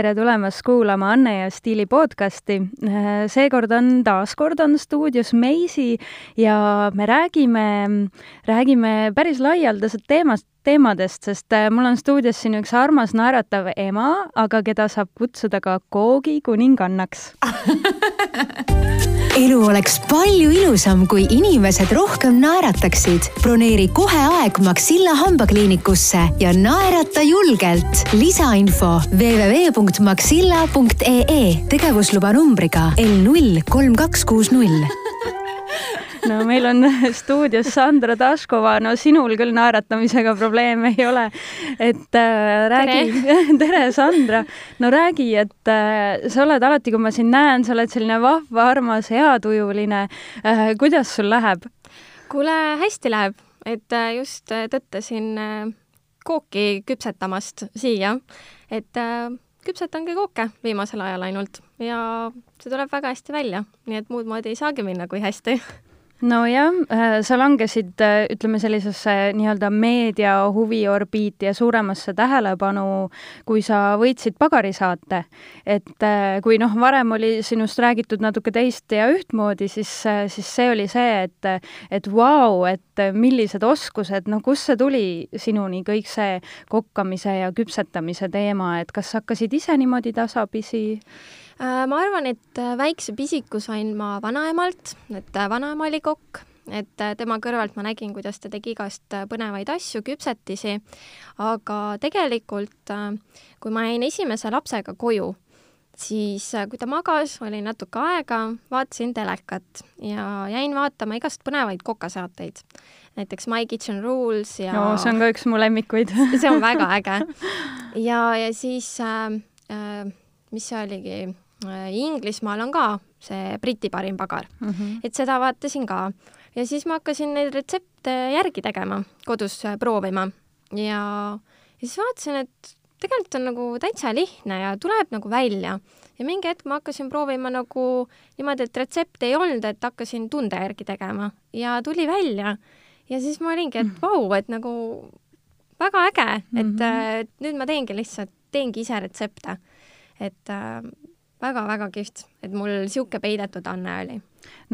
tere tulemast kuulama Anne ja Stiili podcasti. seekord on taas kord on stuudios Meisi ja me räägime, räägime päris laialdaselt teemast, teemadest, sest mul on stuudios siin üks armas naeratav ema, aga keda saab kutsuda ka Koogi kuningannaks elu oleks palju ilusam, kui inimesed rohkem naerataksid. broneeri kohe aeg Maxilla hambakliinikusse ja naerata julgelt. lisainfo www.maxilla.ee tegevusluba numbriga L null kolm kaks kuus null no meil on stuudios Sandra Taškova, no sinul küll naeratamisega probleeme ei ole. et äh, räägi, tere, Sandra. no räägi, et äh, sa oled alati, kui ma sind näen, sa oled selline vahva, armas, heatujuline äh,. kuidas sul läheb? kuule, hästi läheb, et äh, just äh, tõttasin äh, kooki küpsetamast siia, et äh, küpsetangi kooke viimasel ajal ainult ja see tuleb väga hästi välja, nii et muud moodi ei saagi minna kui hästi nojah, äh, sa langesid, äh, ütleme sellisesse nii-öelda meedia huviorbiiti ja suuremasse tähelepanu, kui sa võitsid pagarisaate. et äh, kui noh, varem oli sinust räägitud natuke teist ja ühtmoodi, siis, siis see oli see, et, et vau wow,, et millised oskused, no kust see tuli sinuni, kõik see kokkamise ja küpsetamise teema, et kas hakkasid ise niimoodi tasapisi ma arvan, et äh, väikse pisiku sain ma vanaemalt, et äh, vanaema oli kokk, et tema kõrvalt ma nägin, kuidas ta tegi igast põnevaid asju, küpsetisi, aga tegelikult kui ma jäin esimese lapsega koju, siis kui ta magas, oli natuke aega, vaatasin telekat ja jäin vaatama igast põnevaid kokasaateid. näiteks My Kitchen Rules ja no see on ka üks mu lemmikuid see on väga äge. ja, ja siis äh, äh, mis see oligi Äh, Inglismaal on ka see Briti parim pagar mm, -hmm. et seda vaatasin ka ja siis ma hakkasin neid retsepte järgi tegema, kodus äh, proovima ja, ja siis vaatasin, et tegelikult on nagu täitsa lihtne ja tuleb nagu välja. ja mingi hetk ma hakkasin proovima nagu niimoodi, et retsepti ei olnud, et hakkasin tunde järgi tegema ja tuli välja. ja siis ma olingi, et mhm. vau et nagu väga äge, et mm -hmm. nüüd ma teengi lihtsalt, teengi ise retsepte. et väga-väga kihvt, et mul niisugune peidetud anne oli.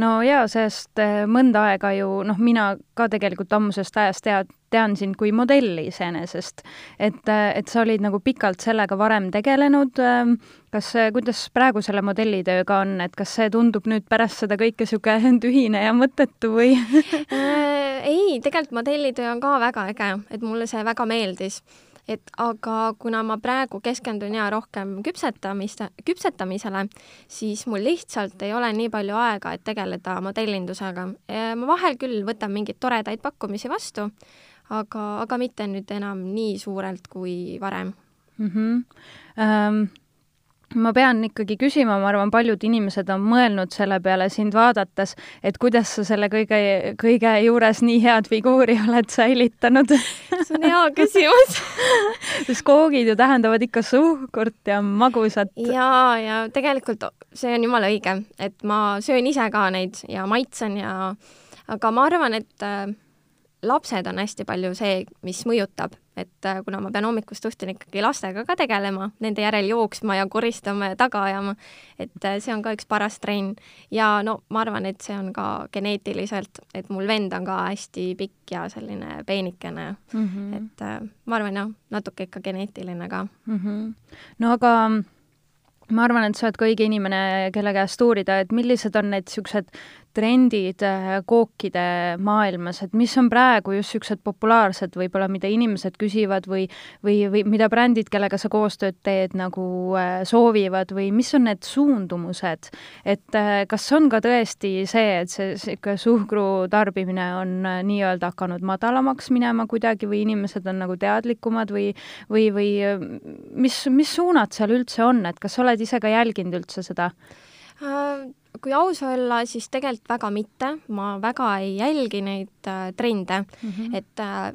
no jaa, sest äh, mõnda aega ju noh, mina ka tegelikult ammusest ajast tead, tean sind kui modelli iseenesest. et, äh, et sa olid nagu pikalt sellega varem tegelenud, ähm, kas, kuidas praegu selle modellitööga on, et kas see tundub nüüd pärast seda kõike niisugune tühine ja mõttetu või äh, ei, tegelikult modellitöö on ka väga äge, et mulle see väga meeldis et aga kuna ma praegu keskendun ja rohkem küpsetamist, küpsetamisele, siis mul lihtsalt ei ole nii palju aega, et tegeleda modellindusega. ma vahel küll võtan mingeid toredaid pakkumisi vastu, aga, aga mitte nüüd enam nii suurelt kui varem mm. -hmm. Um ma pean ikkagi küsima, ma arvan, paljud inimesed on mõelnud selle peale sind vaadates, et kuidas sa selle kõige, kõige juures nii head figuuri oled säilitanud see on hea küsimus sest koogid ju tähendavad ikka suhkurt ja magusat. ja, ja tegelikult see on jumala õige, et ma söön ise ka neid ja maitsen ja aga ma arvan, et äh, lapsed on hästi palju see, mis mõjutab, et äh, kuna ma pean hommikust õhtuni ikkagi lastega ka tegelema, nende järel jooksma ja koristama ja taga ajama, et äh, see on ka üks paras trenn. ja no ma arvan, et see on ka geneetiliselt, et mul vend on ka hästi pikk ja selline peenikene mm, -hmm. et äh, ma arvan jah, natuke ikka geneetiline ka mm. -hmm. no aga ma arvan, et sa oled ka õige inimene, kelle käest uurida, et millised on need niisugused trendid äh, kookide maailmas, et mis on praegu just niisugused populaarsed võib-olla, mida inimesed küsivad või, või, või mida brändid, kellega sa koostööd teed, nagu äh, soovivad või mis on need suundumused? et äh, kas on ka tõesti see, et see niisugune suhkru tarbimine on nii-öelda hakanud madalamaks minema kuidagi või inimesed on nagu teadlikumad või, või, või mis, mis suunad seal üldse on, et kas sa oled ise ka jälginud üldse seda? Kui aus olla, siis tegelikult väga mitte, ma väga ei jälgi neid äh, trende mm, -hmm. et äh,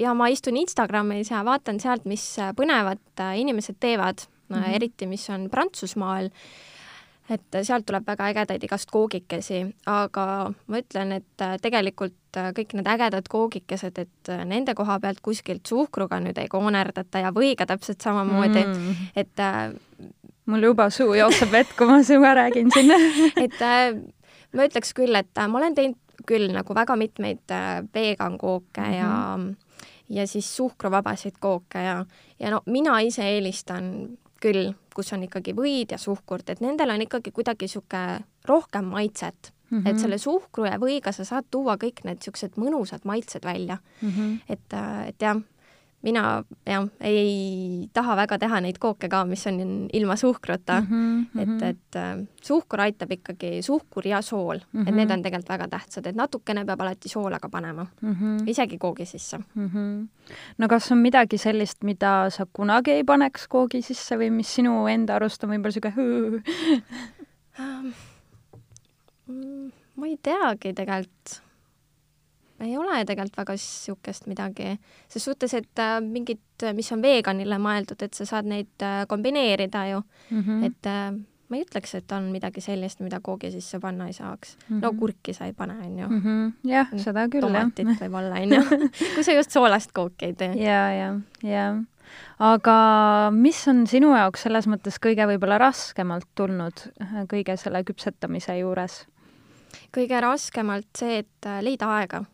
ja ma istun Instagramis ja vaatan sealt, mis äh, põnevat äh, inimesed teevad mm, -hmm. eriti mis on Prantsusmaal et sealt tuleb väga ägedaid igast koogikesi, aga ma ütlen, et äh, tegelikult äh, kõik need ägedad koogikesed, et äh, nende koha pealt kuskilt suhkruga nüüd ei koonerdata ja võiga täpselt samamoodi mm., et mul juba suu jookseb vett, kui ma sinuga räägin siin et ma ütleks küll, et ma olen teinud küll nagu väga mitmeid vegan kooke mm -hmm. ja mhm. ja siis suhkruvabasid kooke ja, ja no mina ise eelistan küll, kus on ikkagi võid ja suhkurt, et nendel on ikkagi kuidagi niisugune rohkem maitset mm. -hmm. et selle suhkru ja võiga sa saad tuua kõik need niisugused mõnusad maitsed välja mm. -hmm. et, et jah, mina jah, ei taha väga teha neid kooke ka, mis on ilma suhkruta mm. -hmm, et, et äh, suhkur aitab ikkagi, suhkur ja sool mm, -hmm. et need mhm. on tegelikult väga tähtsad, et natukene peab alati soola ka panema mm, -hmm. isegi koogi sisse mm. -hmm. no kas on midagi sellist, mida sa kunagi ei paneks koogi sisse või mis sinu enda arust on võib-olla sihuke um, ma ei teagi tegelikult ei ole tegelikult väga niisugust midagi, ses suhtes, et äh, mingid, mis on veganile mõeldud, et sa saad neid äh, kombineerida ju mm, -hmm. et äh, ma ei ütleks, et on midagi sellist, mida koogi sisse panna ei saaks mm. -hmm. no kurki sa ei pane, onju. Mhm. jah, seda küll, jah. tomatit võib-olla, onju. kui sa just soolast kooki ei tee. ja, ja, ja. aga mis on sinu jaoks selles mõttes kõige võib-olla raskemalt tulnud kõige selle küpsetamise juures? kõige raskemalt see, et leida aega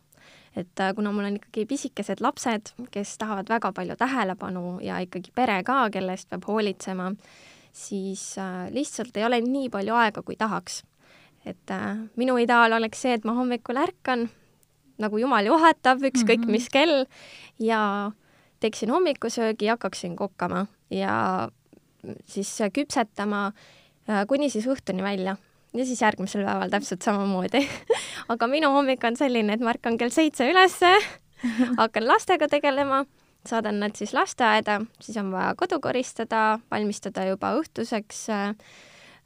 et äh, kuna mul on ikkagi pisikesed lapsed, kes tahavad väga palju tähelepanu ja ikkagi pere ka, kelle eest peab hoolitsema, siis äh, lihtsalt ei ole nii palju aega, kui tahaks. et äh, minu ideaal oleks see, et ma hommikul ärkan, nagu jumal juhatab, ükskõik mm -hmm. mis kell, ja teeksin hommikusöögi, hakkaksin kokkama ja siis küpsetama kuni siis õhtuni välja ja siis järgmisel päeval täpselt samamoodi aga minu hommik on selline, et ma ärkan kell seitse ülesse, hakkan lastega tegelema, saadan nad siis lasteaeda, siis on vaja kodu koristada, valmistada juba õhtuseks äh,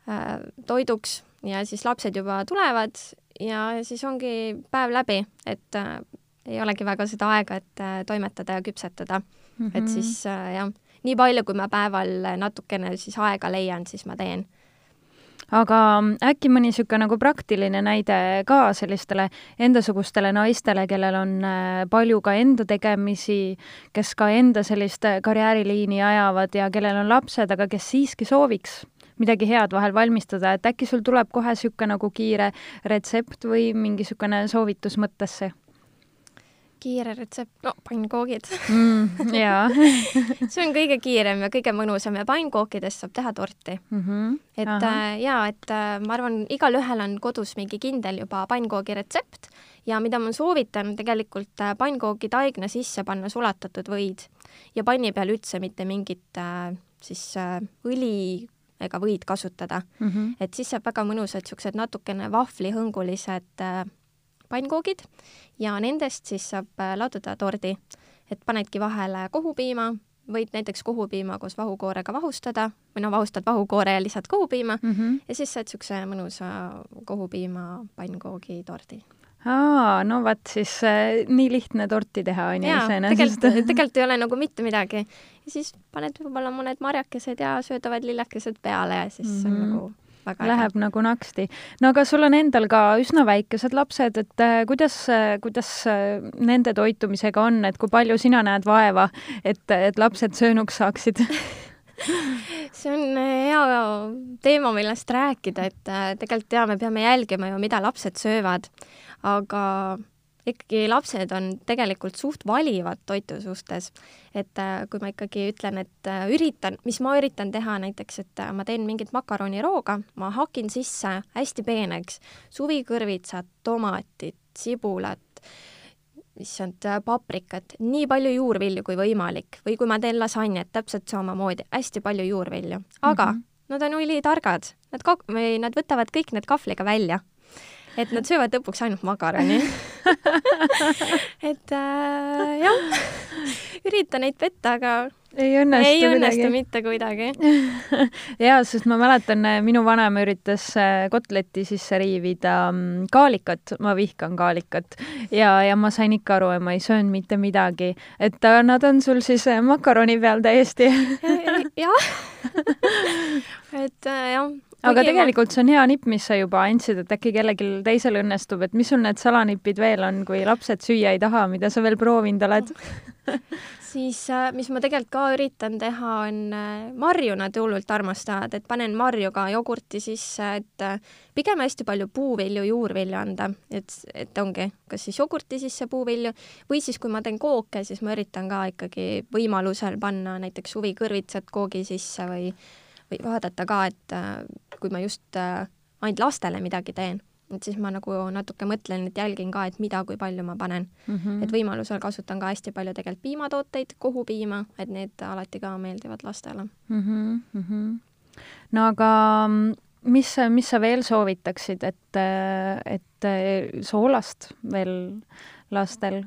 äh, toiduks ja siis lapsed juba tulevad ja siis ongi päev läbi, et äh, ei olegi väga seda aega, et äh, toimetada ja küpsetada mm. -hmm. et siis äh, jah, nii palju, kui ma päeval natukene siis aega leian, siis ma teen aga äkki mõni niisugune nagu praktiline näide ka sellistele endasugustele naistele, kellel on äh, palju ka enda tegemisi, kes ka enda sellist äh, karjääriliini ajavad ja kellel on lapsed, aga kes siiski sooviks midagi head vahel valmistada, et äkki sul tuleb kohe niisugune nagu kiire retsept või mingi niisugune soovitus mõttesse? Kiire retsept, no pannkoogid mm,. jaa see on kõige kiirem ja kõige mõnusam ja pannkookidest saab teha torti mm. -hmm. et äh, jaa, et äh, ma arvan, igalühel on kodus mingi kindel juba pannkoogi retsept ja mida ma soovitan tegelikult äh, pannkoogi taigna sisse panna sulatatud võid ja panni peal üldse mitte mingit äh, siis äh, õli ega võid kasutada mm. -hmm. et siis saab väga mõnusad siuksed natukene vahvlihõngulised äh, pannkoogid ja nendest siis saab äh, laduda tordi. et panedki vahele kohupiima, võid näiteks kohupiima koos vahukoorega vahustada või no vahustad vahukoore ja lisad kohupiima mm -hmm. ja siis saad niisuguse mõnusa kohupiima pannkoogi tordi aa, no vot siis äh, nii lihtne torti teha on ju iseenesest. tegelikult, tegelikult ei ole nagu mitte midagi. ja siis paned võib-olla mõned marjakesed ja söödavad lillekesed peale ja siis mm -hmm. on mhm. nagu väga Läheb äge. nagu naksti. no aga sul on endal ka üsna väikesed lapsed, et äh, kuidas, äh, kuidas äh, nende toitumisega on, et kui palju sina näed vaeva, et, et lapsed söönuks saaksid see on hea teema, millest rääkida, et tegelikult jaa, me peame jälgima ju, mida lapsed söövad, aga ikkagi lapsed on tegelikult suht valivad toitu suhtes. et äh, kui ma ikkagi ütlen, et äh, üritan, mis ma üritan teha näiteks, et äh, ma teen mingit makaronirooga, ma hakin sisse hästi peeneks suvikõrvitsad, tomatid, sibulat, issand, paprikat, nii palju juurvilju kui võimalik või kui ma teen lasanjet, täpselt samamoodi, hästi palju juurvilju, aga mm -hmm. nad on ülitargad, nad kak-, või nad võtavad kõik need kahvliga välja et nad söövad lõpuks ainult makaroni. Et äh, jah, ürita neid petta, aga ei õnnestu, ei õnnestu kuidagi. mitte kuidagi. Jaa, sest ma mäletan, minu vanaema üritas äh, kotletti sisse riivida mm, kaalikat, ma vihkan kaalikat, ja, ja ma sain ikka aru, et ma ei söönud mitte midagi. et äh, nad on sul siis makaroni peal täiesti jah. Et äh, jah, aga tegelikult see on hea nipp, mis sa juba andsid, et äkki kellelgi teisel õnnestub, et mis sul need salanipid veel on, kui lapsed süüa ei taha, mida sa veel proovinud oled siis äh, mis ma tegelikult ka üritan teha, on äh, marju nad hullult armastavad, et panen marju ka jogurti sisse, et äh, pigem hästi palju puuvilju, juurvilju anda, et, et ongi, kas siis jogurti sisse puuvilju või siis, kui ma teen kooke, siis ma üritan ka ikkagi võimalusel panna näiteks huvikõrvitsat koogi sisse või, või vaadata ka, et kui ma just ainult lastele midagi teen et siis ma nagu natuke mõtlen, et jälgin ka, et mida, kui palju ma panen mm. -hmm. et võimalusel kasutan ka hästi palju tegelikult piimatooteid, kohupiima, et need alati ka meeldivad lastele mm. -hmm. no aga mis, mis sa veel soovitaksid, et, et soolast veel lastel,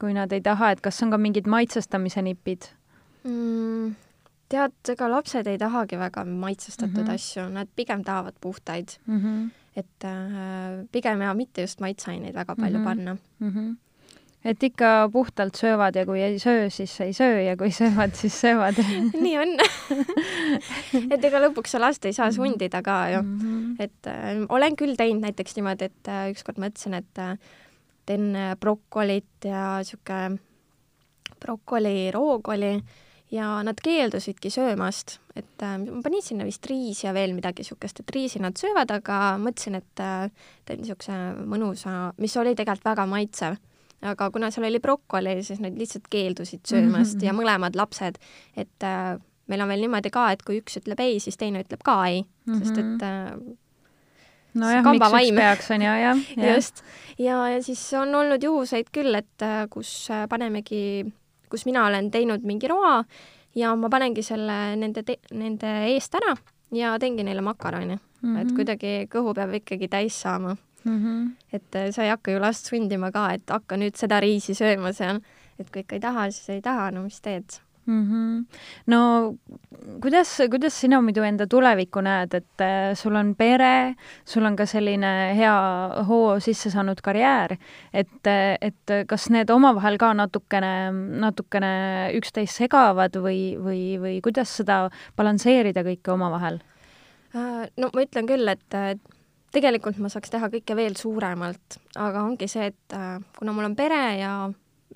kui nad ei taha, et kas on ka mingid maitsestamise nipid mm,? tead, ega lapsed ei tahagi väga maitsestatud mm -hmm. asju, nad pigem tahavad puhtaid mm. -hmm et äh, pigem ja mitte just maitseaineid väga palju mm -hmm. panna mm. -hmm et ikka puhtalt söövad ja kui ei söö, siis ei söö ja kui söövad, siis söövad nii on et ega lõpuks sa last ei saa sundida ka ju mm. -hmm. et äh, olen küll teinud näiteks niimoodi, et äh, ükskord mõtlesin, et äh, teen äh, brokolit ja sihuke brokoli, rookoli ja nad keeldusidki söömast, et äh, ma panin sinna vist riisi ja veel midagi niisugust, et riisi nad söövad, aga mõtlesin, et äh, teen niisuguse mõnusa, mis oli tegelikult väga maitsev. aga kuna seal oli brokoli, siis nad lihtsalt keeldusid söömast mm -hmm. ja mõlemad lapsed, et äh, meil on veel niimoodi ka, et kui üks ütleb ei, siis teine ütleb ka ei mm, -hmm. sest et äh, nojah, miks üks peaks, on ju, jah ja.. just. ja, ja siis on olnud juhuseid küll, et äh, kus äh, panemegi kus mina olen teinud mingi roa ja ma panengi selle nende, nende eest ära ja teengi neile makaroni mm. -hmm. et kuidagi kõhu peab ikkagi täis saama mm. -hmm. et äh, sa ei hakka ju last sundima ka, et hakka nüüd seda riisi sööma seal, et kui ikka ei taha, siis ei taha, no mis teed mm. -hmm. no kuidas, kuidas sina muidu enda tulevikku näed, et äh, sul on pere, sul on ka selline hea hoo sisse saanud karjäär, et, et kas need omavahel ka natukene, natukene üksteist segavad või, või, või kuidas seda balansseerida kõike omavahel? Äh, no ma ütlen küll, et tegelikult ma saaks teha kõike veel suuremalt, aga ongi see, et äh, kuna mul on pere ja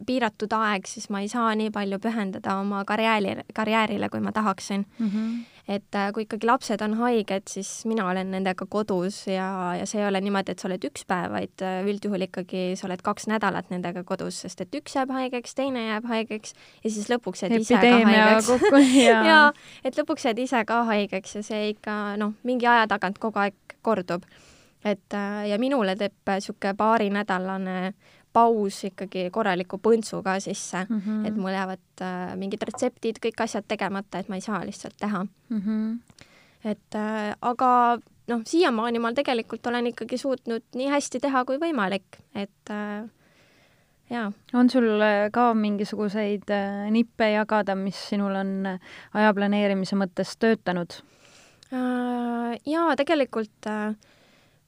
piiratud aeg, siis ma ei saa nii palju pühendada oma karjääri, karjäärile, kui ma tahaksin mm. -hmm. et äh, kui ikkagi lapsed on haiged, siis mina olen nendega kodus ja, ja see ei ole niimoodi, et sa oled üks päev, vaid äh, üldjuhul ikkagi sa oled kaks nädalat nendega kodus, sest et üks jääb haigeks, teine jääb haigeks ja siis lõpuks jääd ise ka haigeks. ja, et lõpuks jääd ise ka haigeks ja see ikka noh, mingi aja tagant kogu aeg kordub et äh, ja minule teeb niisugune paarinädalane paus ikkagi korraliku põntsu ka sisse mm, -hmm. et mul jäävad äh, mingid retseptid, kõik asjad tegemata, et ma ei saa lihtsalt teha mm. -hmm. et äh, aga noh, siiamaani ma tegelikult olen ikkagi suutnud nii hästi teha kui võimalik, et äh, jaa. on sul äh, ka mingisuguseid äh, nippe jagada, mis sinul on äh, aja planeerimise mõttes töötanud äh,? jaa, tegelikult äh,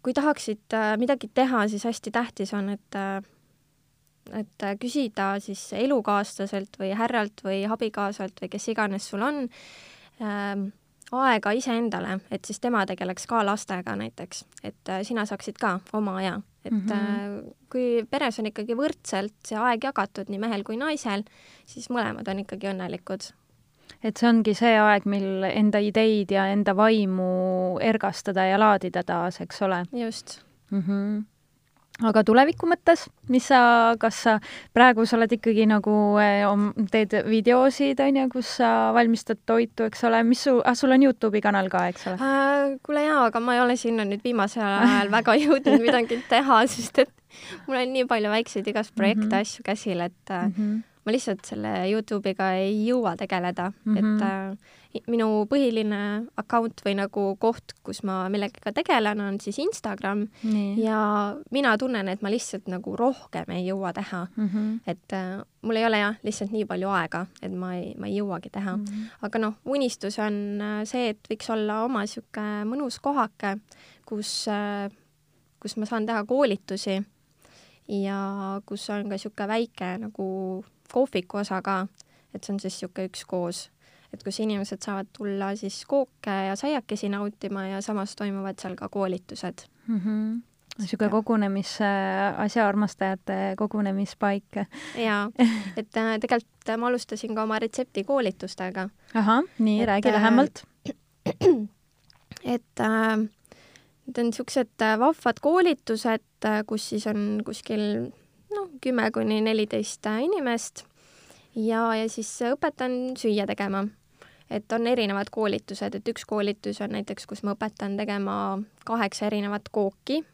kui tahaksid äh, midagi teha, siis hästi tähtis on, et äh, et äh, küsida siis elukaaslaselt või härralt või abikaasalt või kes iganes sul on ähm, aega iseendale, et siis tema tegeleks ka lastega näiteks, et äh, sina saaksid ka oma aja, et mm -hmm. kui peres on ikkagi võrdselt see aeg jagatud nii mehel kui naisel, siis mõlemad on ikkagi õnnelikud. et see ongi see aeg, mil enda ideid ja enda vaimu ergastada ja laadida taas, eks ole? just mm. -hmm aga tuleviku mõttes, mis sa, kas sa praegu sa oled ikkagi nagu eh, teed videosid, on ju, kus sa valmistad toitu, eks ole, mis su, ah, sul on Youtube'i kanal ka, eks ole äh,? kuule jaa, aga ma ei ole sinna nüüd viimasel ajal väga jõudnud midagi teha, sest et mul on nii palju väikseid igast projekte mm, -hmm. asju käsil, et mm -hmm. ma lihtsalt selle Youtube'iga ei jõua tegeleda mm, -hmm. et äh, minu põhiline account või nagu koht, kus ma millegagi tegelen, on siis Instagram Nii. ja mina tunnen, et ma lihtsalt nagu rohkem ei jõua teha mm. -hmm. et äh, mul ei ole jah, lihtsalt nii palju aega, et ma ei, ma ei jõuagi teha mm. -hmm. aga noh, unistus on äh, see, et võiks olla oma niisugune mõnus kohake, kus äh,, kus ma saan teha koolitusi ja kus on ka niisugune väike nagu kohviku osa ka, et see on siis niisugune üks koos et kus inimesed saavad tulla siis kooke ja saiakesi nautima ja samas toimuvad seal ka koolitused mm. -hmm niisugune kogunemis, asjaarmastajate kogunemispaik. jaa, et äh, tegelikult ma alustasin ka oma retseptikoolitustega. ahah, nii, räägi lähemalt. et äh, need on niisugused vahvad koolitused, kus siis on kuskil noh, kümme kuni neliteist inimest ja, ja siis õpetan süüa tegema. Et on erinevad koolitused, et üks koolitus on näiteks, kus ma õpetan tegema kaheksa erinevat kooki.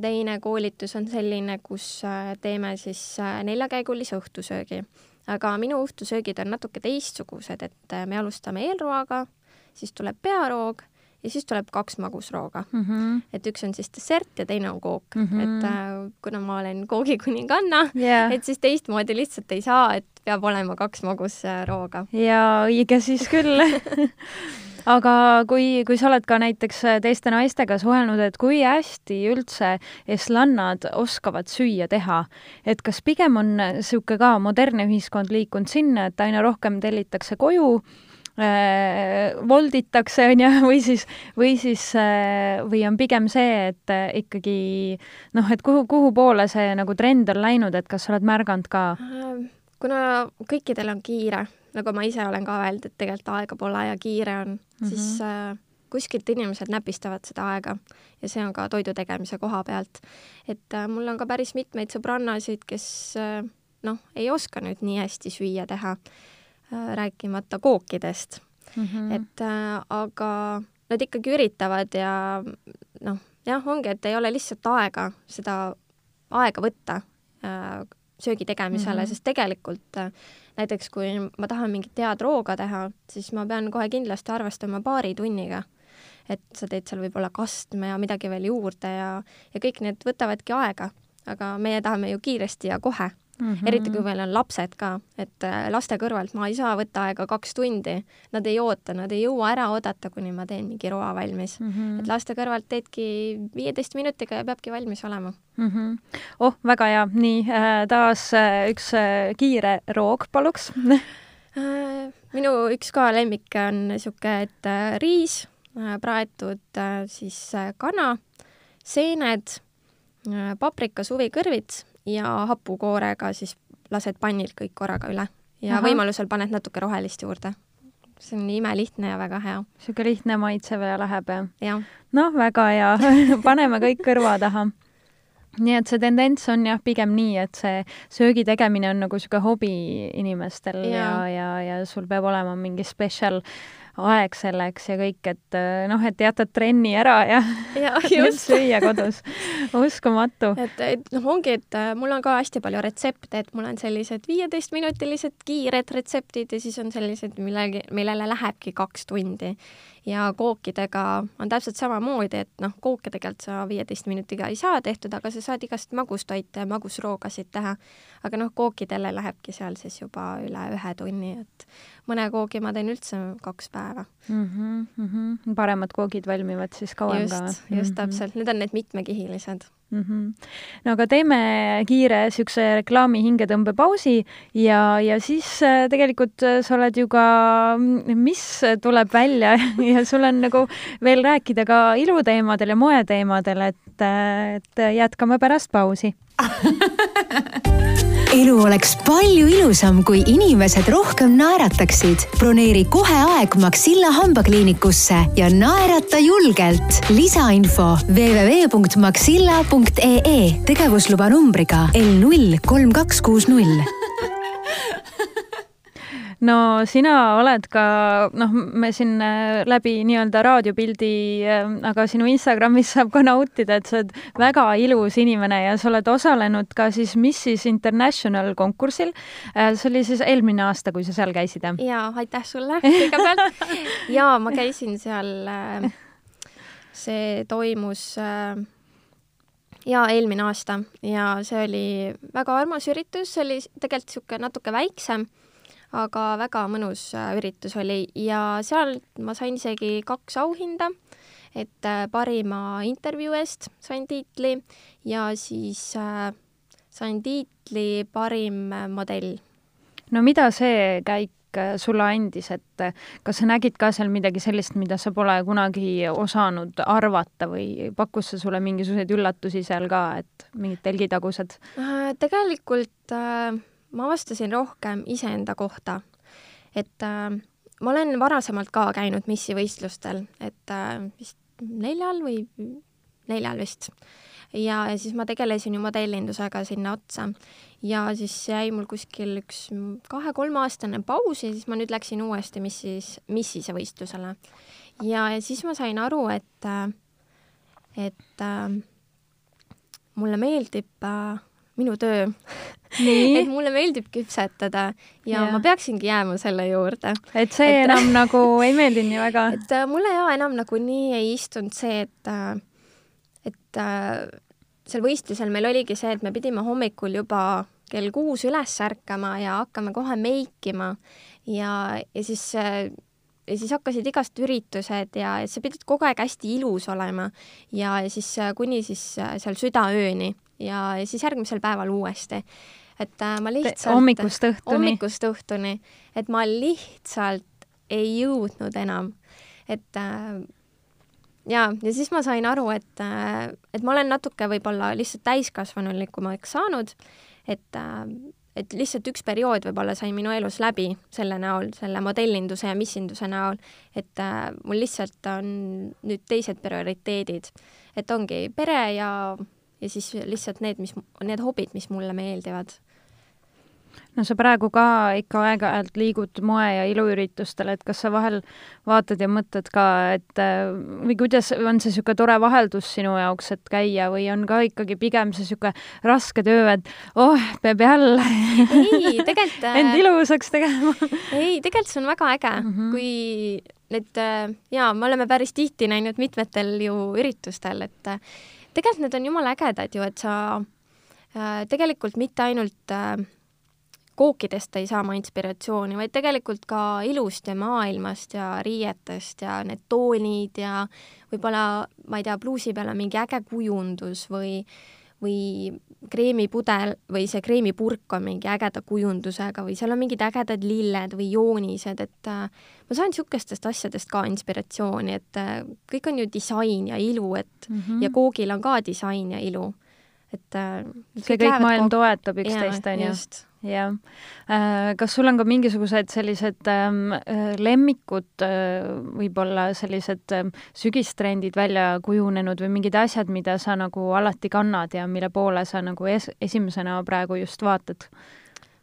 teine koolitus on selline, kus äh, teeme siis äh, neljakäigulise õhtusöögi. aga minu õhtusöögid on natuke teistsugused, et äh, me alustame eelroaga, siis tuleb pearoog ja siis tuleb kaks magusrooga mm. -hmm. et üks on siis dessert ja teine on kook mm, -hmm. et äh, kuna ma olen koogikuninganna yeah., et siis teistmoodi lihtsalt ei saa, et peab olema kaks magusrooga. jaa, õige siis küll aga kui, kui sa oled ka näiteks teiste naistega suhelnud, et kui hästi üldse eslannad oskavad süüa teha, et kas pigem on niisugune ka modernne ühiskond liikunud sinna, et aina rohkem tellitakse koju volditakse, on ju, või siis, või siis, äh, või on pigem see, et äh, ikkagi noh, et kuhu, kuhu poole see nagu trend on läinud, et kas sa oled märganud ka? kuna kõikidel on kiire, nagu ma ise olen ka öelnud, et tegelikult aega pole ja kiire on mm, -hmm. siis äh, kuskilt inimesed näpistavad seda aega ja see on ka toidu tegemise koha pealt. et äh, mul on ka päris mitmeid sõbrannasid, kes äh, noh, ei oska nüüd nii hästi süüa teha Äh, rääkimata kookidest mm. -hmm. et äh, aga nad ikkagi üritavad ja noh, jah, ongi, et ei ole lihtsalt aega seda aega võtta äh, söögi tegemisele mm, -hmm. sest tegelikult äh, näiteks kui ma tahan mingit head rooga teha, siis ma pean kohe kindlasti arvestama paari tunniga. et sa teed seal võib-olla kastme ja midagi veel juurde ja, ja kõik need võtavadki aega, aga meie tahame ju kiiresti ja kohe mm. -hmm. eriti kui meil on lapsed ka, et äh, laste kõrvalt ma ei saa võtta aega kaks tundi, nad ei oota, nad ei jõua ära oodata, kuni ma teen mingi roa valmis mm. -hmm. et laste kõrvalt teedki viieteist minutiga ja peabki valmis olema mm. -hmm. oh, väga hea, nii äh, taas äh, üks kiire roog, paluks minu üks ka lemmik on niisugune, et riis, praetud siis kana, seened, paprika suvikõrvits ja hapukoorega siis lased pannilt kõik korraga üle ja Aha. võimalusel paned natuke rohelist juurde. see on imelihtne ja väga hea. niisugune lihtne maitsev ja läheb jah ja.? noh, väga hea paneme kõik kõrva taha nii et see tendents on jah, pigem nii, et see söögi tegemine on nagu niisugune hobi inimestel ja, ja, ja, ja sul peab olema mingi spetsial aeg selleks ja kõik, et äh, noh, et jätad trenni ära ja, ja süüa kodus. uskumatu. et, et noh, ongi, et äh, mul on ka hästi palju retsepte, et mul on sellised viieteistminutilised kiired retseptid ja siis on sellised, millegi, millele lähebki kaks tundi ja kookidega on täpselt samamoodi, et noh, kooke tegelikult sa viieteist minutiga ei saa tehtud, aga sa saad igast magustoite ja magusroogasid teha. aga noh, kookidele lähebki seal siis juba üle ühe tunni, et mõne koogi ma teen üldse kaks päeva mm. -hmm, mm -hmm. paremad koogid valmivad siis kauem just, ka? just, just mm -hmm. täpselt, need on need mitmekihilised mm. -hmm. no aga teeme kiire niisuguse reklaami hingetõmbepausi ja, ja siis äh, tegelikult äh, sa oled ju ka, mm, mis tuleb välja ja sul on nagu veel rääkida ka iluteemadel ja moeteemadel, et, äh, et jätkame pärast pausi elu oleks palju ilusam, kui inimesed rohkem naerataksid. broneeri kohe aeg Maxilla hambakliinikusse ja naerata julgelt. lisainfo www.maxilla.ee tegevusluba numbriga L null kolm kaks kuus null no sina oled ka, noh, me siin äh, läbi nii-öelda raadiopildi, äh, aga sinu Instagramis saab ka nautida, et sa oled väga ilus inimene ja sa oled osalenud ka siis Missis International konkursil. Äh, see oli siis eelmine aasta, kui sa seal käisid, jah? jaa, aitäh sulle kõigepealt. jaa, ma käisin seal, see toimus jaa, eelmine aasta ja see oli väga armas üritus, see oli tegelikult niisugune natuke väiksem aga väga mõnus äh, üritus oli ja seal ma sain isegi kaks auhinda, et äh, parima intervjuu eest sain tiitli ja siis äh, sain tiitli parim modell. no mida see käik sulle andis, et kas sa nägid ka seal midagi sellist, mida sa pole kunagi osanud arvata või pakkus see sulle mingisuguseid üllatusi seal ka, et mingid telgitagused? Äh, tegelikult äh, ma avastasin rohkem iseenda kohta, et äh, ma olen varasemalt ka käinud missivõistlustel, et äh, vist neljal või neljal vist. Ja, ja siis ma tegelesin ju modellindusega sinna otsa. Ja siis jäi mul kuskil üks kahe-kolmeaastane paus ja siis ma nüüd läksin uuesti missis, missise võistlusele. ja, ja siis ma sain aru, et, et äh, mulle meeldib äh, minu töö et mulle meeldib küpsetada ja, ja ma peaksingi jääma selle juurde. et see et, enam nagu ei meeldi nii väga? et äh, mulle ja enam nagu nii ei istunud see, et äh, et äh, seal võistlusel meil oligi see, et me pidime hommikul juba kell kuus üles ärkama ja hakkame kohe meikima ja, ja siis ja siis hakkasid igast üritused ja sa pidid kogu aeg hästi ilus olema ja, ja siis kuni siis seal südaööni ja, ja siis järgmisel päeval uuesti. Et äh, ma lihtsalt hommikust õhtuni. hommikust õhtuni, et ma lihtsalt ei jõudnud enam, et äh, ja, ja siis ma sain aru, et, äh, et ma olen natuke võib-olla lihtsalt täiskasvanulikumaks saanud, et, äh, et lihtsalt üks periood võib-olla sai minu elus läbi selle näol, selle modellinduse ja missinduse näol, et mul lihtsalt on nüüd teised prioriteedid, et ongi pere ja, ja siis lihtsalt need, mis, need hobid, mis mulle meeldivad no sa praegu ka ikka aeg-ajalt liigud moe- ja iluüritustel, et kas sa vahel vaatad ja mõtled ka, et äh, või kuidas on see niisugune tore vaheldus sinu jaoks, et käia või on ka ikkagi pigem see niisugune raske töö, et oh, peab jälle ei, tegelikult end ilusaks tegema ei, tegelikult see on väga äge mm, -hmm. kui need äh, jaa, me oleme päris tihti näinud mitmetel ju üritustel, et äh, tegelikult need on jumala ägedad ju, et sa tegelikult mitte ainult äh, kookidest ei saa ma inspiratsiooni, vaid tegelikult ka ilust ja maailmast ja riietest ja need toonid ja võib-olla, ma ei tea, pluusi peal on mingi äge kujundus või või kreemipudel või see kreemipurk on mingi ägeda kujundusega või seal on mingid ägedad lilled või joonised, et äh, ma saan niisugustest asjadest ka inspiratsiooni, et äh, kõik on ju disain ja ilu, et mm -hmm. ja koogil on ka disain ja ilu. et äh, see kõik, maailm toetab üksteist, on ju? Jah. Äh, kas sul on ka mingisugused sellised ähm, äh, lemmikud äh,, võib-olla sellised äh, sügistrendid välja kujunenud või mingid asjad, mida sa nagu alati kannad ja mille poole sa nagu es esimesena praegu just vaatad?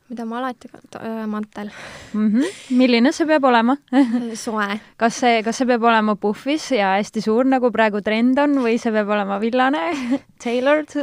mida ma alati kannan, mantel mm. -hmm. milline see peab olema soe. kas see, kas see peab olema puhvis ja hästi suur, nagu praegu trend on, või see peab olema villane tailored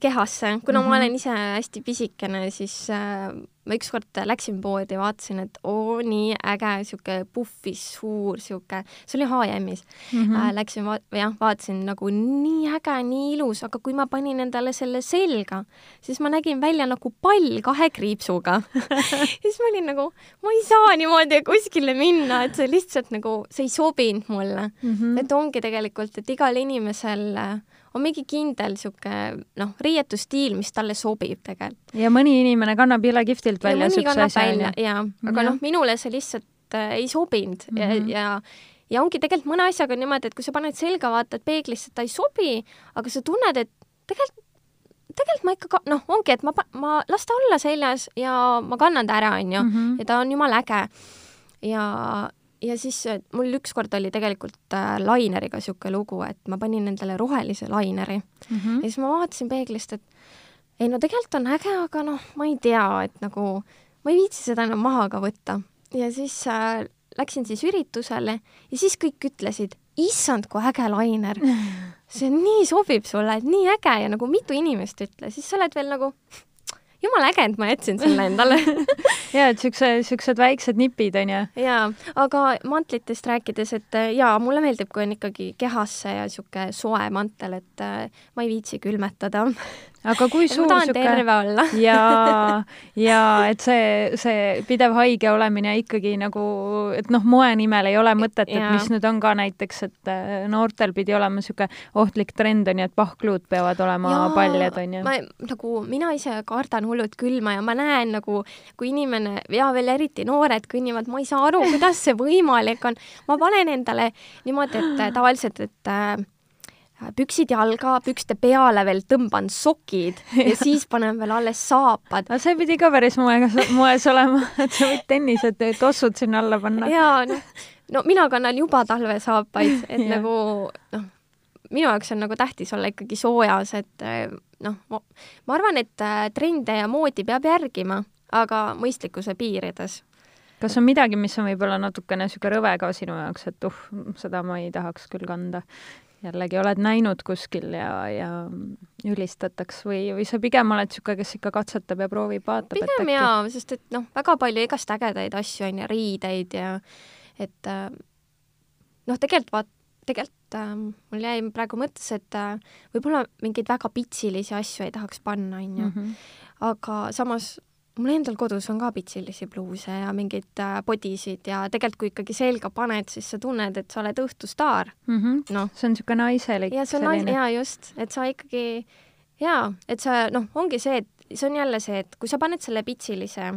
kehasse, kuna mm -hmm. ma olen ise hästi pisikene, siis äh, ma ükskord läksin poodi vaatasin, et oo, nii äge, sihuke puhvis, suur sihuke, see oli H&M-is mm. -hmm. Äh, Läksin va-, jah, vaatasin nagu nii äge, nii ilus, aga kui ma panin endale selle selga, siis ma nägin välja nagu pall kahe kriipsuga siis ma olin nagu, ma ei saa niimoodi kuskile minna, et see lihtsalt nagu, see ei sobinud mulle mm. -hmm. et ongi tegelikult, et igal inimesel äh, on mingi kindel niisugune noh, riietusstiil, mis talle sobib tegelikult. ja mõni inimene kannab jõle kihvtilt välja niisuguse asja, jaa, aga noh, minule see lihtsalt äh, ei sobinud mm -hmm. ja, ja ja ongi tegelikult mõne asjaga niimoodi, et kui sa paned selga, vaatad peeglisse, ta ei sobi, aga sa tunned, et tegelikult tegelikult ma ikka, noh, ongi, et ma, ma las ta olla seljas ja ma kannan ta ära, onju, mhm. ja ta on jumala äge. ja, ja siis äh, mul ükskord oli tegelikult äh, laineriga niisugune lugu, et ma panin endale rohelise laineri mm -hmm. ja siis ma vaatasin peeglist, et ei no tegelikult on äge, aga noh, ma ei tea, et nagu ma ei viitsi seda enam maha ka võtta. ja siis äh, läksin siis üritusele ja siis kõik ütlesid, issand, kui äge lainer. see nii sobib sulle, et nii äge ja nagu mitu inimest ütles, siis sa oled veel nagu jumala äge, et ma jätsin selle endale ja, et siukse, siuksed väiksed nipid onju. jaa, aga mantlitest rääkides, et äh, jaa, mulle meeldib, kui on ikkagi kehasse ja sihuke soe mantel, et äh, ma ei viitsi külmetada aga kui suur ma tahan sihuke terve olla ja, ja et see, see pidev haige olemine ikkagi nagu, et noh, moe nimel ei ole mõtet, et Jaa. mis nüüd on ka näiteks, et äh, noortel pidi olema niisugune ohtlik trend on ju, et pahkluud peavad olema Jaa, paljad on ju. ma nagu, mina ise kardan hullult külma ja ma näen nagu, kui inimene ja veel eriti noored kõnnivad, ma ei saa aru, kuidas see võimalik on. ma panen endale niimoodi, et tavaliselt, et äh, püksid jalga, pükste peale veel tõmban sokid ja siis panen veel alles saapad. aga see pidi ka päris moegas, moes olema, et sa võid tennised, tossud sinna alla panna. ja noh, no mina kannan juba talvesaapaid, et nagu noh, minu jaoks on nagu tähtis olla ikkagi soojas, et eh, noh, ma arvan, et äh, trende ja moodi peab järgima, aga mõistlikkuse piirides. kas on midagi, mis on võib-olla natukene niisugune rõve ka sinu jaoks, et uh, seda ma ei tahaks küll kanda? Jällegi oled näinud kuskil ja, ja ülistataks või, või sa pigem oled niisugune, kes ikka katsetab ja proovib, vaatab, et pigem äkki jaa, sest et noh, väga palju igast ägedaid asju on ja riideid ja et äh, noh, tegelikult vaat-, tegelikult äh, mul jäi praegu mõttes, et äh, võib-olla mingeid väga pitsilisi asju ei tahaks panna, onju. Mhm. aga samas mul endal kodus on ka pitsilisi pluuse ja mingeid äh, bodisid ja tegelikult, kui ikkagi selga paned, siis sa tunned, et sa oled õhtustaar. Mhm. noh, see on niisugune naiselik ja see on nais-, jaa, just, et sa ikkagi jaa, et sa noh, ongi see, et see on jälle see, et kui sa paned selle pitsilise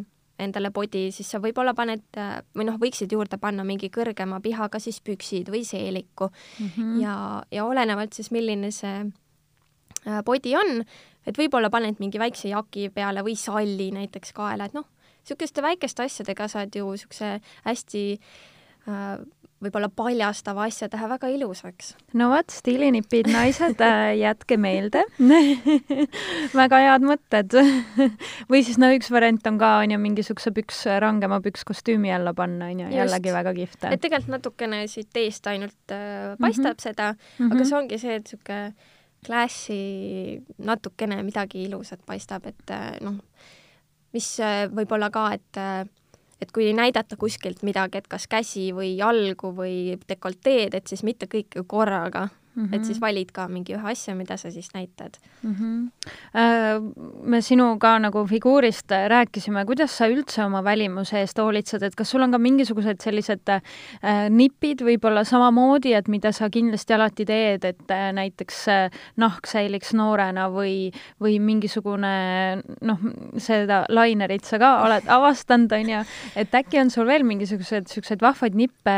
endale body, siis sa võib-olla paned äh, või noh, võiksid juurde panna mingi kõrgema pihaga siis püksid või seeliku mm -hmm. ja, ja olenevalt siis, milline see äh, body on, et võib-olla paned mingi väikse jaki peale või salli näiteks kaela, et noh, niisuguste väikeste asjadega saad ju niisuguse hästi äh, võib-olla paljastava asja teha väga ilusaks. no vot, stiilinipid naised, jätke meelde väga head mõtted või siis no üks variant on ka, on ju, mingisuguse püks, rangema pükskostüümi alla panna, on ju, Just. jällegi väga kihvt. et tegelikult natukene siit eest ainult äh, paistab mm -hmm. seda mm, Mhm. -hmm. aga see ongi see, et niisugune classy, natukene midagi ilusat paistab, et äh, noh, mis äh, võib-olla ka, et äh, et kui näidata kuskilt midagi, et kas käsi või jalgu või dekolteed, et siis mitte kõike korraga mm, -hmm. et siis valid ka mingi ühe asja, mida sa siis näitad mm. -hmm. me sinuga nagu figuurist rääkisime, kuidas sa üldse oma välimuse eest hoolitsed, et kas sul on ka mingisugused sellised äh, nipid võib-olla samamoodi, et mida sa kindlasti alati teed, et äh, näiteks äh, nahk säiliks noorena või, või mingisugune noh, seda lainerit sa ka oled avastanud, on ju, et äkki on sul veel mingisugused niisuguseid vahvaid nippe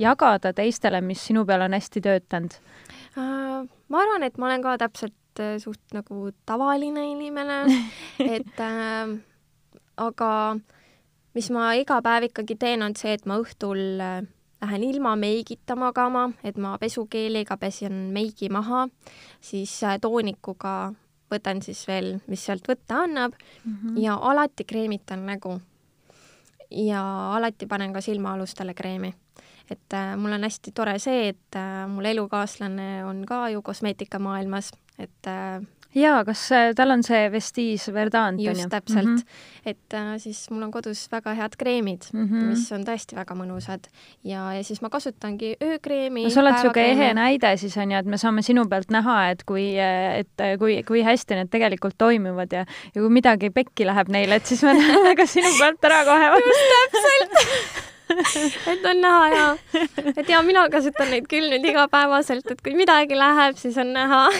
jagada teistele, mis sinu peal on hästi töötanud? Uh, ma arvan, et ma olen ka täpselt uh, suht nagu tavaline inimene, et uh, aga mis ma iga päev ikkagi teen, on see, et ma õhtul uh, lähen ilma meigita magama, et ma pesukeeliga pesen meigi maha, siis toonikuga võtan siis veel, mis sealt võtta annab mm -hmm. ja alati kreemitan nägu. ja alati panen ka silmaalustele kreemi et äh, mul on hästi tore see, et äh, mul elukaaslane on ka ju kosmeetikamaailmas, et äh, jaa, kas tal on see Vestige Verdant, on ju? just täpselt mm, -hmm. et äh, siis mul on kodus väga head kreemid mm, -hmm. mis on tõesti väga mõnusad ja, ja siis ma kasutangi öökreemi. no sa oled niisugune ehe näide siis on ju, et me saame sinu pealt näha, et kui, et kui, kui hästi need tegelikult toimivad ja, ja kui midagi pekki läheb neile, et siis me näeme ka sinu pealt ära kohe. just täpselt et on näha ja, et ja mina kasutan neid küll nüüd igapäevaselt, et kui midagi läheb, siis on näha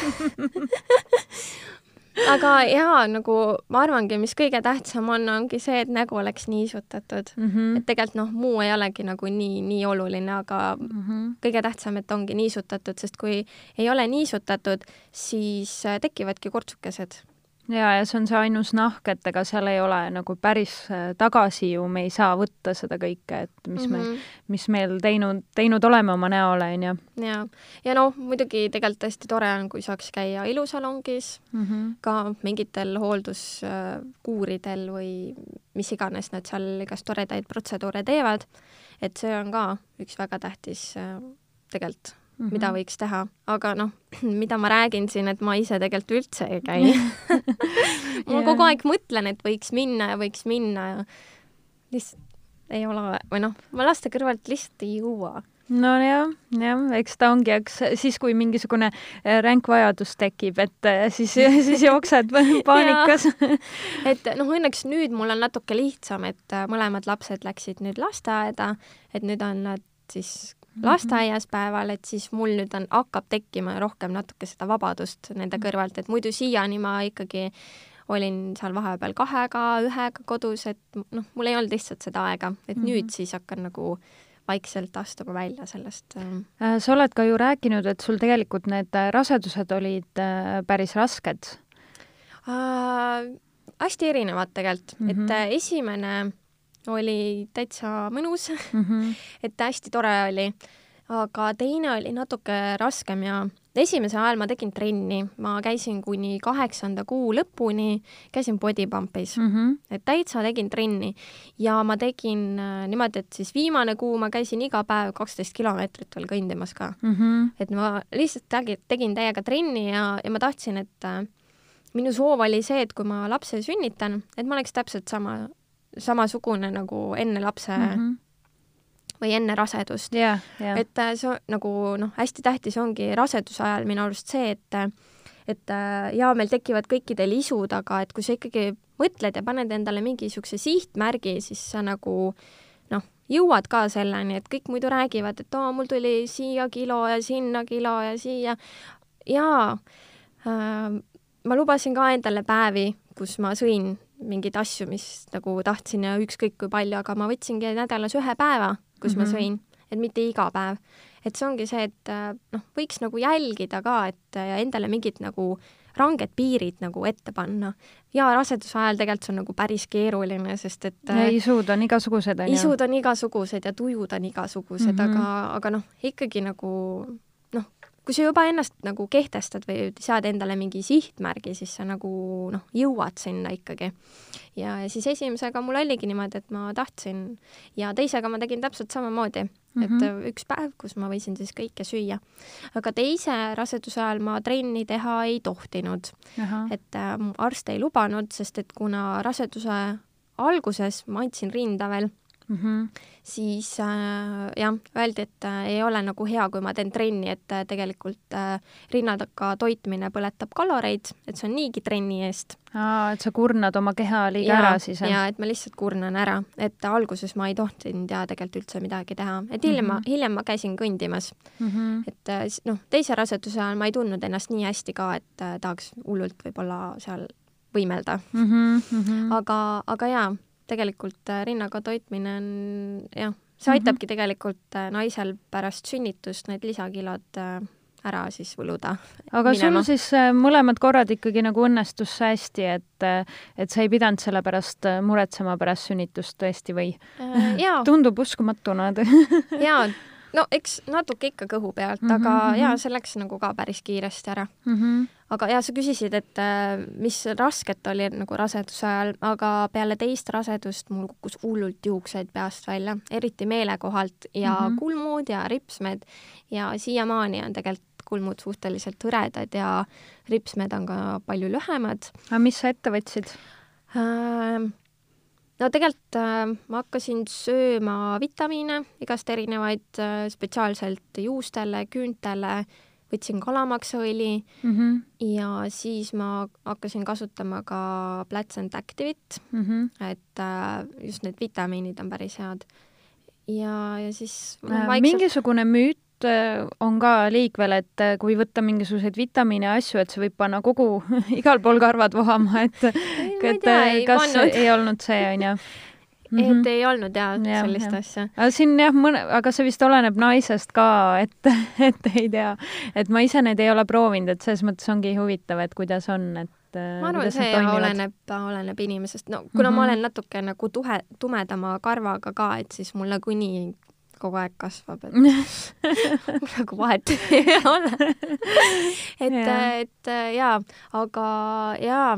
aga jaa, nagu ma arvangi, mis kõige tähtsam on, ongi see, et nägu oleks niisutatud mm. -hmm. et tegelikult noh, muu ei olegi nagu nii, nii oluline, aga mm -hmm. kõige tähtsam, et ongi niisutatud, sest kui ei ole niisutatud, siis äh, tekivadki kortsukesed ja, ja see on see ainus nahk, et ega seal ei ole nagu päris tagasi ju me ei saa võtta seda kõike, et mis mm -hmm. me, mis meil teinud, teinud oleme oma näole, on ju. ja, ja noh, muidugi tegelikult hästi tore on, kui saaks käia ilusalongis mm, -hmm. ka mingitel hoolduskuuridel või mis iganes nad seal igast toredaid protseduure teevad. et see on ka üks väga tähtis tegelikult Mm -hmm. mida võiks teha, aga noh, mida ma räägin siin, et ma ise tegelikult üldse ei käi ma yeah. kogu aeg mõtlen, et võiks minna ja võiks minna ja lihtsalt ei ole või noh, ma laste kõrvalt lihtsalt ei jõua nojah, jah, eks ta ongi, eks siis, kui mingisugune äh, ränk vajadus tekib, et äh, siis, siis jooksed paanikas et noh, õnneks nüüd mul on natuke lihtsam, et äh, mõlemad lapsed läksid nüüd lasteaeda, et nüüd on nad siis mhm. Lasteaias päeval, et siis mul nüüd on, hakkab tekkima rohkem natuke seda vabadust nende mhm. kõrvalt, et muidu siiani ma ikkagi olin seal vahepeal kahega, ühega kodus, et noh, mul ei olnud lihtsalt seda aega, et mm -hmm. nüüd siis hakkan nagu vaikselt astuma välja sellest. Ähm, äh, sa oled ka ju rääkinud, et sul tegelikult need äh, rasedused olid äh, päris rasked äh,. hästi erinevad tegelikult mm, -hmm. et mhm. esimene oli täitsa mõnus mm, -hmm. et hästi tore oli, aga teine oli natuke raskem ja esimesel ajal ma tegin trenni, ma käisin kuni kaheksanda kuu lõpuni, käisin body pump'is mm, -hmm. et täitsa tegin trenni ja ma tegin äh, niimoodi, et siis viimane kuu ma käisin iga päev kaksteist kilomeetrit veel kõndimas ka mm. -hmm. et ma lihtsalt tegin, tegin täiega trenni ja, ja ma tahtsin, et äh, minu soov oli see, et kui ma lapse sünnitan, et ma oleks täpselt sama, samasugune nagu enne lapse mm -hmm või enne rasedust yeah,. Yeah. et äh, see on nagu noh, hästi tähtis ongi raseduse ajal minu arust see, et et äh, jaa, meil tekivad kõikidel isud, aga et kui sa ikkagi mõtled ja paned endale mingi niisuguse sihtmärgi, siis sa nagu noh, jõuad ka selleni, et kõik muidu räägivad, et oo, mul tuli siia kilo ja sinna kilo ja siia. jaa äh,, ma lubasin ka endale päevi, kus ma sõin mingeid asju, mis nagu tahtsin ja ükskõik kui palju, aga ma võtsingi nädalas ühe päeva kus mm -hmm. ma mhm. sõin, et mitte iga päev. et see ongi see, et äh, noh, võiks nagu jälgida ka, et ja endale mingid nagu ranged piirid nagu ette panna. ja raseduse ajal tegelikult see on nagu päris keeruline, sest et ja äh, isud on igasugused, on ju? isud on igasugused ja tujud on igasugused mm, -hmm. aga, aga noh, ikkagi nagu noh, kui sa juba ennast nagu kehtestad või sead endale mingi sihtmärgi, siis sa nagu noh, jõuad sinna ikkagi. ja, ja siis esimesega mul oligi niimoodi, et ma tahtsin ja teisega ma tegin täpselt samamoodi mm, -hmm. et mhm. üks päev, kus ma võisin siis kõike süüa. aga teise raseduse ajal ma trenni teha ei tohtinud. et äh, arst ei lubanud, sest et kuna raseduse alguses ma andsin rinda veel mm, -hmm. siis äh, jah, öeldi, et äh, ei ole nagu hea, kui ma teen trenni, et äh, tegelikult äh, rinnataka toitmine põletab kaloreid, et see on niigi trenni eest. aa, et sa kurnad oma keha liiga ja, ära siis? jaa, et ma lihtsalt kurnan ära, et alguses ma ei tohtinud ja tegelikult üldse midagi teha, et hiljem mm, -hmm. hiljem ma käisin kõndimas mm. -hmm. et äh, noh, teise raseduse ajal ma ei tundnud ennast nii hästi ka, et äh, tahaks hullult võib-olla seal võimelda mm. -hmm, mm -hmm. aga, aga jaa tegelikult äh, rinnaga toitmine on jah, see mhm. aitabki mm -hmm. tegelikult äh, naisel pärast sünnitust need lisakilod äh, ära siis võluda. aga minema. sul siis mõlemad korrad ikkagi nagu õnnestus hästi, et, et sa ei pidanud selle pärast muretsema pärast sünnitust tõesti või tundub uskumatuna jaa, no eks natuke ikka kõhu pealt mm, -hmm, aga mm -hmm. jaa, see läks nagu ka päris kiiresti ära mm. -hmm aga ja sa küsisid, et äh, mis rasket oli nagu raseduse ajal, aga peale teist rasedust mul kukkus hullult juukseid peast välja, eriti meelekohalt ja mm -hmm. kulmud ja ripsmed ja siiamaani on tegelikult kulmud suhteliselt hõredad ja ripsmed on ka palju lühemad. aga mis sa ette võtsid äh,? No tegelikult äh, ma hakkasin sööma vitamiine, igast erinevaid äh, spetsiaalselt juustele, küüntele võtsin kalamaksaõli mm -hmm. ja siis ma hakkasin kasutama ka Plats and Activit mm, -hmm. et äh, just need vitamiinid on päris head. ja, ja siis äh, vaikselt... mingisugune müüt on ka liikvel, et äh, kui võtta mingisuguseid vitamiine ja asju, et see võib panna kogu igal pool karvad vohama, et et tea, kas pannud. ei olnud see, onju mm. -hmm. et ei olnud jaa ja, sellist ja. asja. aga siin jah, mõne, aga see vist oleneb naisest ka, et, et ei tea, et ma ise neid ei ole proovinud, et selles mõttes ongi huvitav, et kuidas on, et äh, ma arvan, see oleneb, oleneb inimesest, no kuna mm -hmm. ma olen natuke nagu tuhe, tumedama karvaga ka, et siis mul nagunii kogu aeg kasvab, et nagu vahet ei ole et, et jaa, aga jaa,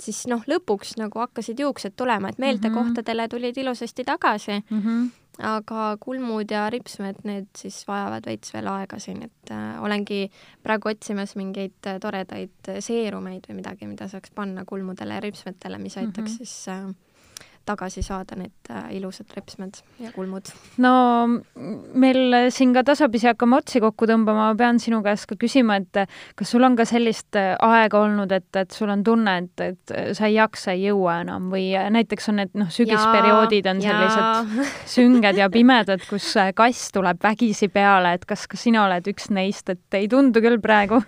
siis noh, lõpuks nagu hakkasid juuksed tulema, et meeltekohtadele mhm. tulid ilusasti tagasi mm. -hmm. aga kulmud ja ripsmed, need siis vajavad veits veel aega siin, et äh, olengi praegu otsimas mingeid äh, toredaid seerumeid või midagi, mida saaks panna kulmudele ja ripsmetele, mis aitaks mm -hmm. siis äh, tagasi saada need äh, ilusad repsmed ja kulmud. no meil siin ka tasapisi hakkame otsi kokku tõmbama, ma pean sinu käest ka küsima, et kas sul on ka sellist äh, aega olnud, et, et sul on tunne, et, et sa ei jaksa, ei jõua enam või näiteks on need noh, sügisperioodid on sellised sünged ja pimedad, kus kass tuleb vägisi peale, et kas ka sina oled üks neist, et ei tundu küll praegu?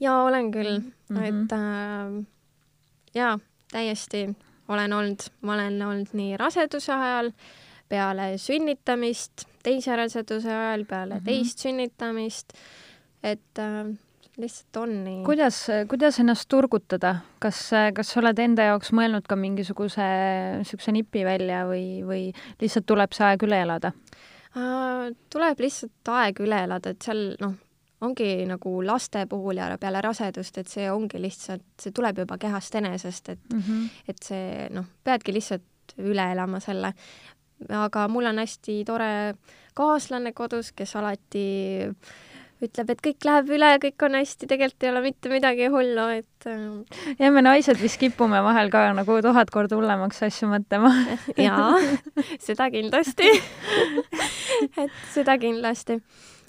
jaa, olen küll mm, -hmm. et äh, jaa, täiesti olen olnud, ma olen olnud nii raseduse ajal, peale sünnitamist, teise raseduse ajal, peale mm -hmm. teist sünnitamist, et äh, lihtsalt on nii. kuidas, kuidas ennast turgutada, kas, kas sa oled enda jaoks mõelnud ka mingisuguse niisuguse nipi välja või, või lihtsalt tuleb see aeg üle elada tuleb lihtsalt aeg üle elada, et seal noh, ongi nagu laste puhul ja peale rasedust, et see ongi lihtsalt, see tuleb juba kehast enesest, et mm, -hmm. et see noh, peadki lihtsalt üle elama selle. aga mul on hästi tore kaaslane kodus, kes alati ütleb, et kõik läheb üle, kõik on hästi, tegelikult ei ole mitte midagi hullu, et äh, ja me naised vist kipume vahel ka nagu tuhat korda hullemaks asju mõtlema jaa, seda kindlasti et seda kindlasti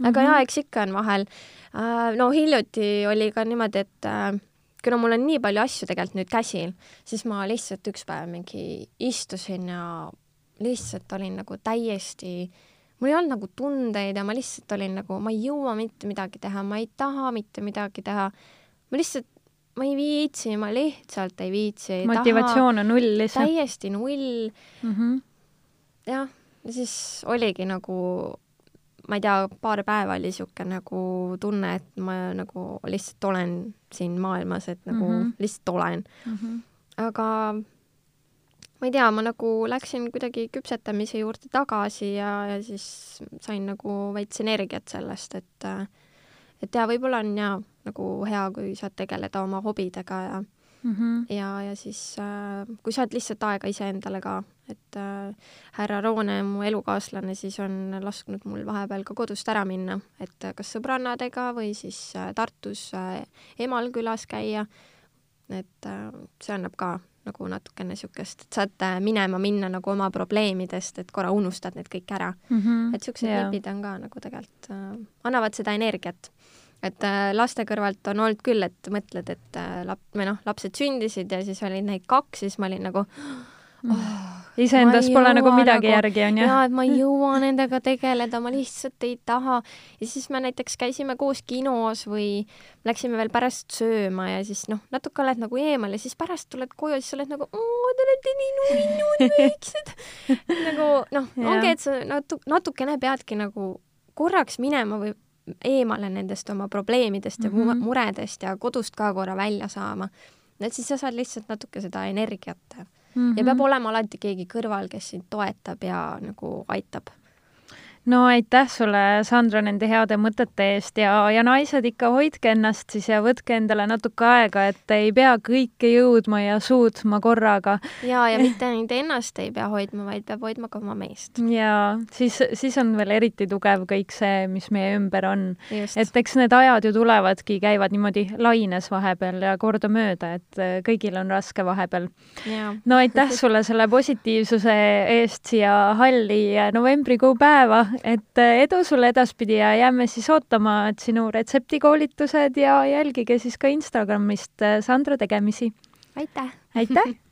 aga mm -hmm. jaa, eks ikka on vahel. Äh, no hiljuti oli ka niimoodi, et äh, kuna mul on nii palju asju tegelikult nüüd käsil, siis ma lihtsalt üks päev mingi istusin ja lihtsalt olin nagu täiesti, mul ei olnud nagu tundeid ja ma lihtsalt olin nagu, ma ei jõua mitte midagi teha, ma ei taha mitte midagi teha. ma lihtsalt, ma ei viitsi, ma lihtsalt ei viitsi. motivatsioon on null lihtsalt. täiesti null mm. -hmm. jah, ja siis oligi nagu ma ei tea, paar päeva oli niisugune nagu tunne, et ma nagu lihtsalt olen siin maailmas, et nagu mm -hmm. lihtsalt olen mm. -hmm. aga ma ei tea, ma nagu läksin kuidagi küpsetamise juurde tagasi ja, ja siis sain nagu veits energiat sellest, et et jaa, võib-olla on jaa nagu hea, kui saad tegeleda oma hobidega ja mm. -hmm. ja, ja siis äh, kui saad lihtsalt aega iseendale ka, et äh, härra Roone, mu elukaaslane, siis on lasknud mul vahepeal ka kodust ära minna, et kas sõbrannadega või siis äh, Tartus äh, emal külas käia. et äh, see annab ka nagu natukene niisugust, et saad äh, minema minna nagu oma probleemidest, et korra unustad need kõik ära mm. -hmm. et niisugused nipid on ka nagu tegelikult äh,, annavad seda energiat et äh, laste kõrvalt on olnud küll, et mõtled, et äh, lap-, või noh, lapsed sündisid ja siis oli neid kaks, siis ma olin nagu oh, iseendas pole nagu midagi nagu, järgi, on ju? jaa, et ma ei jõua nendega tegeleda, ma lihtsalt ei taha. ja siis me näiteks käisime koos kinos või läksime veel pärast sööma ja siis noh, natuke oled nagu eemal ja siis pärast tuled koju ja siis oled nagu, te olete nii nunnud väiksed nagu noh, ongi, et sa natu-, natukene peadki nagu korraks minema või eemale nendest oma probleemidest ja mm -hmm. muredest ja kodust ka korra välja saama. et siis sa saad lihtsalt natuke seda energiat mm. -hmm. ja peab olema alati keegi kõrval, kes sind toetab ja nagu aitab no aitäh sulle, Sandra, nende heade mõtete eest ja, ja naised ikka hoidke ennast siis ja võtke endale natuke aega, et ei pea kõike jõudma ja suutma korraga. ja, ja mitte ainult ennast ei pea hoidma, vaid peab hoidma ka oma meest. ja siis, siis on veel eriti tugev kõik see, mis meie ümber on. et eks need ajad ju tulevadki, käivad niimoodi laines vahepeal ja kordamööda, et äh, kõigil on raske vahepeal. no aitäh sulle selle positiivsuse eest siia halli novembrikuu päeva et äh, edu sulle edaspidi ja jääme siis ootama sinu retseptikoolitused ja jälgige siis ka Instagramist äh, Sandra tegemisi. aitäh! aitäh!